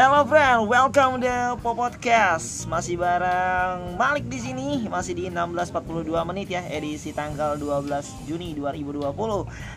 Hello friend, welcome to Po Podcast. Masih bareng Malik di sini, masih di 16.42 menit ya, edisi tanggal 12 Juni 2020.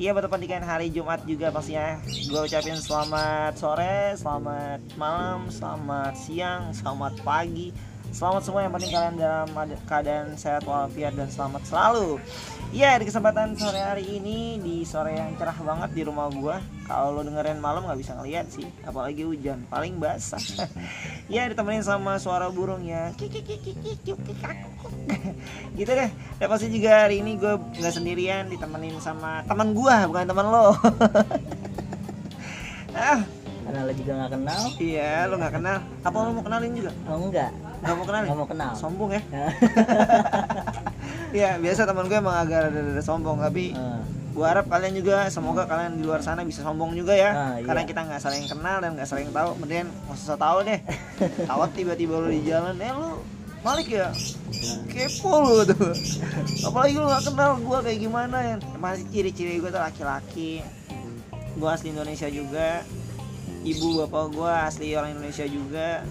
Iya bertepatan hari Jumat juga pastinya. Gue ucapin selamat sore, selamat malam, selamat siang, selamat pagi. Selamat semua yang penting kalian dalam keadaan sehat walafiat dan selamat selalu. Iya di kesempatan sore hari ini di sore yang cerah banget di rumah gua. Kalau lo dengerin malam nggak bisa ngeliat sih, apalagi hujan, paling basah. Iya ditemenin sama suara burung ya. gitu deh. Dan pasti juga hari ini gue nggak sendirian, ditemenin sama teman gua, bukan teman lo. ah, karena lo juga nggak kenal. Iya, lo nggak kenal. Apa lo mau kenalin juga? Oh enggak. Gak mau kenal? Gak mau kenal. Sombong ya? Iya biasa teman gue emang agak ada sombong tapi uh. gue harap kalian juga semoga kalian di luar sana bisa sombong juga ya. Uh, karena iya. kita nggak saling kenal dan nggak saling tahu. Kemudian nggak usah tahu deh. Tahu tiba-tiba lu di jalan eh lu Malik ya? Kepo lu tuh. Apalagi lu nggak kenal gue kayak gimana ya? Masih ciri-ciri gue tuh laki-laki. Gue asli Indonesia juga. Ibu bapak gue asli orang Indonesia juga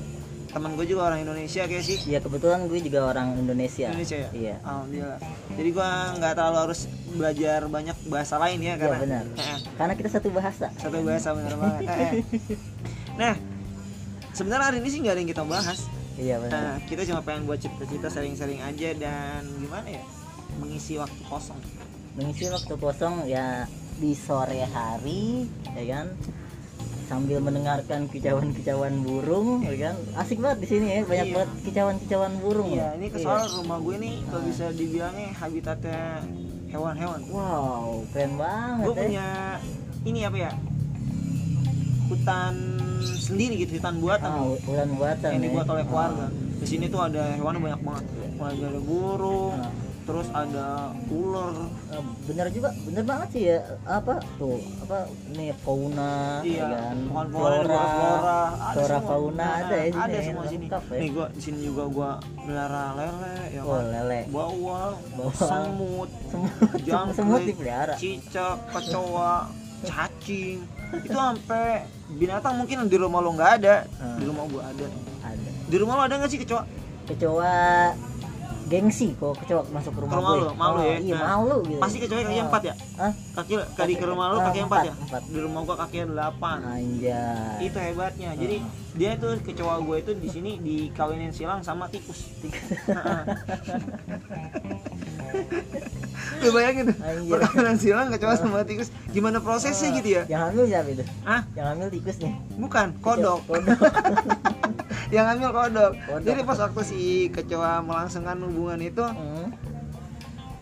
teman gue juga orang Indonesia kayak sih. Iya kebetulan gue juga orang Indonesia. Indonesia ya? Iya. Alhamdulillah. Jadi gue nggak terlalu harus belajar banyak bahasa lain ya karena iya, benar. Eh, karena kita satu bahasa. Satu bahasa benar banget. Eh, nah sebenarnya hari ini sih nggak ada yang kita bahas. Iya benar. Nah, kita cuma pengen buat cerita-cerita sering-sering aja dan gimana ya? Mengisi waktu kosong. Mengisi waktu kosong ya di sore hari ya kan sambil mendengarkan kicauan-kicauan burung ya kan asik banget di sini ya banyak iya. banget kicauan-kicauan burung iya ini kesal iya. rumah gue nih kalau nah. bisa dibilangnya habitatnya hewan-hewan wow keren banget gue ya. punya ini apa ya hutan sendiri gitu hutan buatan oh, hutan buatan ini ya. buat oleh keluarga oh. di sini tuh ada hewan banyak banget mulai dari burung terus ada ular. Uh, bener juga bener banget sih ya. Apa tuh? Apa nih fauna iya, ya kan? flora flora. Flora, flora fauna nah, ada ya ada sini, semua sini. ya. nih gua di sini juga gua melihara lele ya oh, kan? lele. Bawang bawang semut semut. jangkrik semut dipelihara. cicak kecoa cacing. Itu sampai binatang mungkin di rumah lo nggak ada. Hmm. di rumah gua ada. Ada. Di rumah lo ada nggak sih kecoa? Kecoa gengsi kok kecoa masuk ke rumah, rumah gue. Lu, malu oh, ya? Iya, nah, malu gitu. Pasti kecoa kaki empat ya? Hah? Kaki kaki ke rumah lu kaki empat ya? Empat. Di rumah gua kaki delapan. Anjay. Itu hebatnya. Jadi dia tuh kecoa gue itu di sini dikawinin silang sama tikus. Lu bayangin tuh, perkawinan silang kecoa sama tikus Gimana prosesnya gitu ya? Yang hamil siapa itu? Hah? Yang hamil tikusnya? Bukan, kodok Kodok yang ambil kodok. kodok. Jadi pas waktu si kecoa melangsungkan hubungan itu hmm.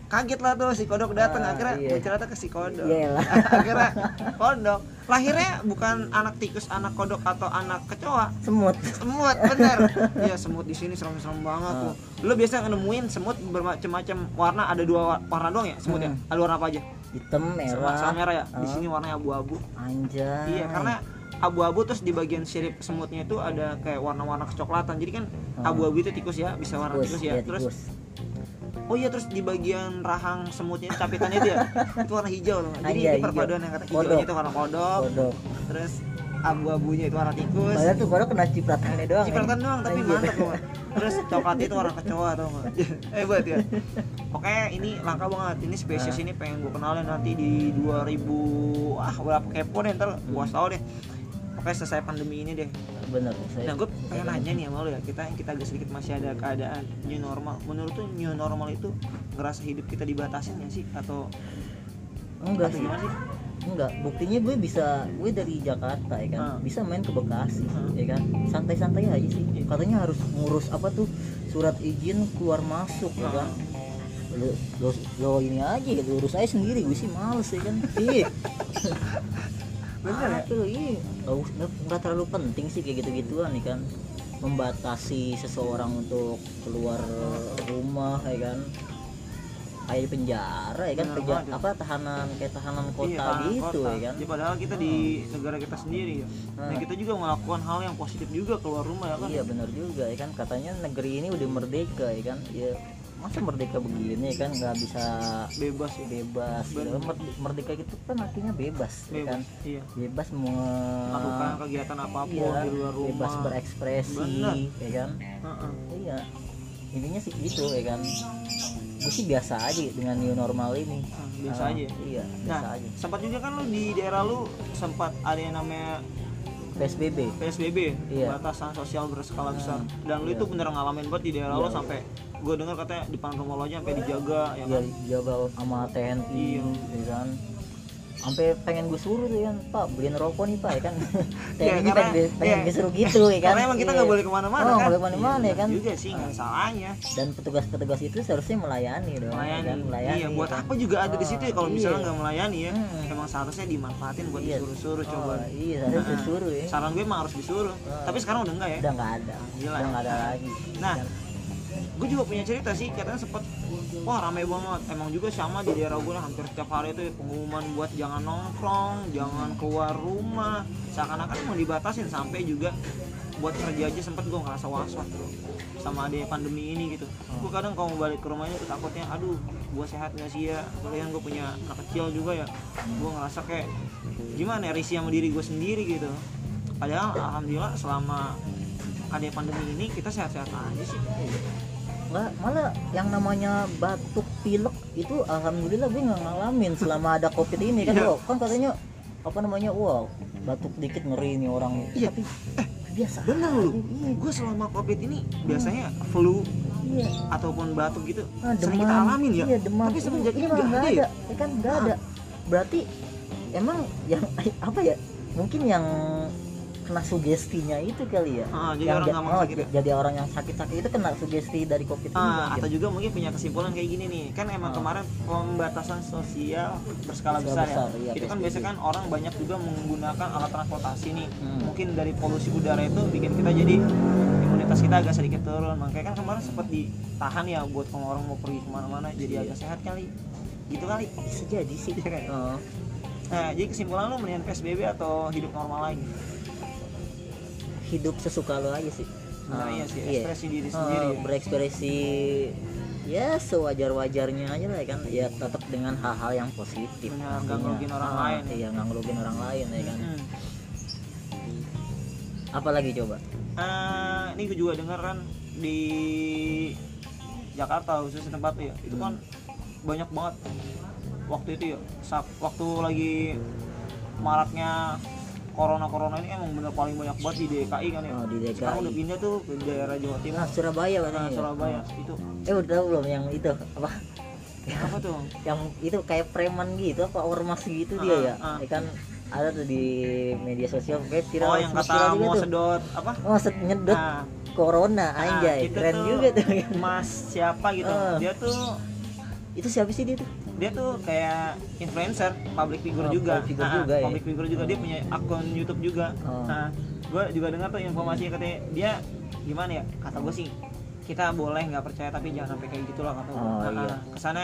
kaget lah tuh si kodok datang ah, akhirnya iya. bercerita ke si kodok. akhirnya kodok lahirnya bukan anak tikus, anak kodok atau anak kecoa. Semut. Semut, bener. Iya semut di sini serem-serem banget tuh. Ah. Lo biasa nemuin semut bermacam-macam warna, ada dua warna doang ya semut ya? hmm. ya? Ada warna apa aja? Hitam, merah. Sama merah ya. Di ah. sini warnanya abu-abu. Anjay. Iya, karena abu-abu terus di bagian sirip semutnya itu ada kayak warna-warna kecoklatan jadi kan hmm. abu-abu itu tikus ya bisa warna tikus, tikus ya, ya terus tikus. Oh iya terus di bagian rahang semutnya capitannya itu ya itu warna hijau loh. Jadi Anjay, ini perpaduan yang kata hijaunya itu warna kodok. kodok. Terus abu-abunya itu warna tikus. Padahal tuh kodok kena cipratannya doang. Cipratan doang tapi Anjay. mantap loh. Terus coklat itu warna kecoa tau gak? Hebat ya. Oke ini langka banget. Ini spesies ini pengen gue kenalin nanti di 2000 ah berapa kepo deh ntar gue tau deh pokoknya selesai pandemi ini deh. Bener nah gue pengen nanya nih sama lo ya kita kita agak sedikit masih ada keadaan new normal. Menurut tuh new normal itu ngerasa hidup kita dibatasin ya sih? Atau enggak atau sih. gimana sih? Enggak buktinya gue bisa gue dari Jakarta ya kan? Hmm. bisa main ke Bekasi hmm. ya kan? Santai-santai aja sih. Iya. katanya harus ngurus apa tuh? Surat izin keluar masuk hmm. ya kan? Lo, lo, lo ini aja gitu urus aja sendiri. Gue sih males ya kan? Iya bener ya? Tuh iya. Nggak terlalu penting sih kayak gitu-gituan nih kan. Membatasi seseorang untuk keluar rumah ya kan. Kayak di penjara ya kan. Penjara, apa tahanan kayak tahanan kota iya, gitu kota. ya kan. Ya, padahal kita di negara kita sendiri ya. Nah. nah. kita juga melakukan hal yang positif juga keluar rumah ya kan. Iya benar juga ya kan. Katanya negeri ini udah merdeka ya kan. Ya masa merdeka begini kan nggak bisa bebas. ya bebas. Bener. Mer- merdeka itu kan artinya bebas, ya bebas kan? iya. Bebas mau lakukan kegiatan apa pun iya, di luar rumah. bebas berekspresi Bener. ya kan? Heeh. iya. Intinya sih gitu ya kan? Gue sih biasa aja dengan new normal ini. Ah, biasa Ah, aja. iya nah biasa aja. sempat juga kan lu di daerah lu sempat ada yang namanya psbb PSBB Iya. batasan sosial berskala besar Hmm, dan lu iya. itu bener ngalamin banget di daerah Iya. sampai gue dengar katanya di depan rumah lo aja sampai dijaga ya ya kan jaga sama TNI Iya. ya kan sampai pengen gue suruh tuh kan pak beliin rokok nih pak ya kan Iya, TNI karena- pengen, pengen iya. gue suruh gitu ya kan karena emang kita Iya. nggak boleh ke mana-mana Oh, kan boleh ke mana-mana, Iya, ya kan? juga sih nggak ada salahnya dan petugas-petugas itu seharusnya melayani dong ya melayani. kan? melayani iya buat ya kan? apa juga ada di situ ya kalau Oh, misalnya iya. nggak melayani ya Hmm. emang seharusnya dimanfaatin buat Iya. disuruh-suruh coba oh, iya harusnya Nah, disuruh ya saran gue emang harus disuruh Oh. tapi sekarang udah enggak ya udah nggak ada Gila. udah nggak ada lagi Nah, gue juga punya cerita sih katanya sempet wah rame banget. Emang juga sama di daerah gue hampir setiap hari itu pengumuman buat jangan nongkrong jangan keluar rumah. Seakan-akan emang dibatasin sampai juga buat kerja aja sempet gue ngerasa was-was bro. Sama ada pandemi ini gitu. Gue kadang kalau mau balik ke rumahnya tuh takutnya aduh gue sehat gak sih ya? Kalian gue punya anak kecil juga ya. Gue ngerasa kayak gimana ya risih sama diri gue sendiri gitu. Padahal alhamdulillah selama ada pandemi ini kita sehat-sehat aja sih nggak malah yang namanya batuk pilek itu alhamdulillah gue nggak ngalamin selama ada covid ini. Kan. Wah, kan katanya apa namanya wow batuk dikit ngeri nih orang. Iya. tapi biasa Bener lu. gue selama covid ini biasanya flu iya. ataupun batuk gitu Ah, sering kita alamin ya. Iya demam. Tapi semenjak ini ini nggak ada ya? ya kan nggak Ah. ada. Berarti emang yang apa ya mungkin yang kena sugestinya itu kali ya Ah, jadi orang ja- gampang oh, sakit ya? jadi orang yang sakit-sakit itu kena sugesti dari covid Ah, mungkin. atau juga mungkin punya kesimpulan kayak gini nih kan emang Ah. kemarin pembatasan sosial berskala Berskala besar, besar, ya iya, itu kan biasanya kan orang banyak juga menggunakan alat transportasi nih Hmm. mungkin dari polusi udara itu bikin kita jadi imunitas kita agak sedikit turun makanya kan kemarin sempat ditahan ya buat kalau orang mau pergi ke mana-mana jadi Iya. agak sehat kali gitu kali bisa jadi sih Iya kan? Oh. nah jadi kesimpulan lu mendingan PSBB atau hidup normal lagi hidup sesuka lo aja sih. Nah, Ah, iya sih, ekspresi diri Ah, sendiri ya. berekspresi ya sewajar wajarnya aja lah kan. Ya tetap dengan hal-hal yang positif. Nggak ngerugin orang Ah, lain. iya nggak ngerugin orang lain ya kan. Hmm. apalagi coba? Eh, ini gue juga denger kan di Jakarta khususnya tempat ya itu kan banyak banget. Waktu itu ya saat waktu lagi maraknya corona corona ini emang bener paling banyak banget di DKI kan ya Oh, di DKI. sekarang udah pindah tuh ke daerah Jawa Timur nah Surabaya nah, katanya ya. Surabaya Ah. itu eh udah tahu belum yang itu apa apa tuh yang itu kayak preman gitu apa ormas gitu Ah, dia ya ah. ya kan ada tuh di media sosial kayak viral oh yang kata mau tuh. sedot apa oh set nyedot Nah, corona nah, anjay itu keren tuh juga tuh mas siapa gitu Ah. dia tuh itu siapa sih dia tuh dia tuh kayak influencer, public figure Oh, juga, public figure Ah, juga ya? public figure juga dia punya akun YouTube juga. Oh. Nah, gue juga dengar tuh informasinya katanya dia gimana ya? Kata gue sih kita boleh nggak percaya tapi jangan sampai kayak gitulah kata gue. Oh, iya. Ke sana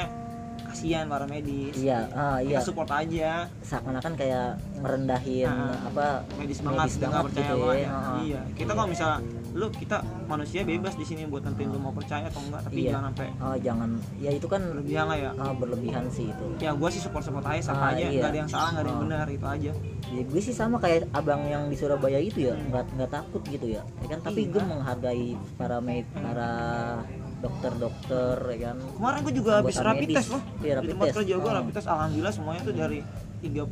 kasihan para medis. iya ah iya Kita support aja. seakan-akan kayak merendahin Ah. apa Medis banget, kita nggak percaya gitu banget ya. ya. Ah. Iya. Kita kalau misalnya lu kita manusia bebas di sini buat tentuin lu mau percaya atau enggak, tapi Iya. jangan sampai oh jangan ya itu kan berlebihan lah ya. ah, berlebihan sih itu Ya gue sih support support aja sama Ah, aja, iya. nggak ada yang salah, nggak ada yang Oh. benar itu aja. ya gue sih sama kayak abang yang di Surabaya itu ya Hmm. nggak nggak takut gitu ya ya kan tapi Iya. gue menghargai para med Hmm. Dokter-dokter ya kan Kemarin gue juga habis rapid medis. test loh. Iya, di rapid tempat test. kerja gue Oh. rapid test alhamdulillah semuanya tuh dari 30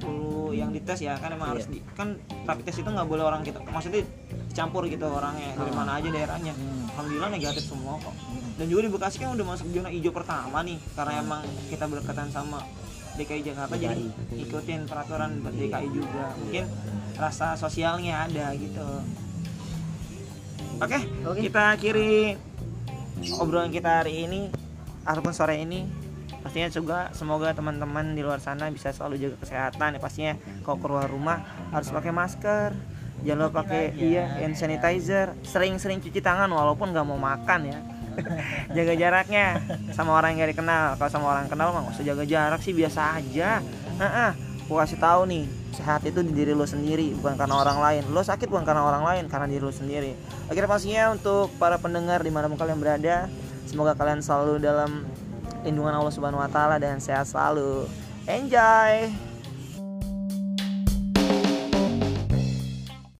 yang dites ya kan emang Iya. harus di kan rapid test itu nggak boleh orang kita maksudnya campur gitu orangnya dari Ah. mana aja daerahnya Hmm. alhamdulillah negatif semua kok Hmm. dan juga di Bekasi kan udah masuk zona hijau pertama nih karena emang kita berdekatan sama DKI Jakarta jadi DKI. ikutin peraturan buat Iya. DKI juga mungkin rasa sosialnya ada gitu oke Oke. kita akhiri obrolan kita hari ini ataupun sore ini pastinya juga semoga teman-teman di luar sana bisa selalu jaga kesehatan ya. Pastinya kalau keluar rumah harus pakai masker jangan lupa pakai iya hand sanitizer. Sering-sering cuci tangan walaupun nggak mau makan ya. Jaga jaraknya sama orang yang gak dikenal. Kalau sama orang kenal mah nggak usah jaga jarak sih biasa aja gua kasih tahu nih sehat itu di diri lo sendiri bukan karena orang lain. Lo sakit bukan karena orang lain karena diri lo sendiri. Akhirnya pastinya untuk para pendengar di mana pun kalian berada semoga kalian selalu dalam lindungan Allah Subhanahu wa taala dan sehat selalu. Enjoy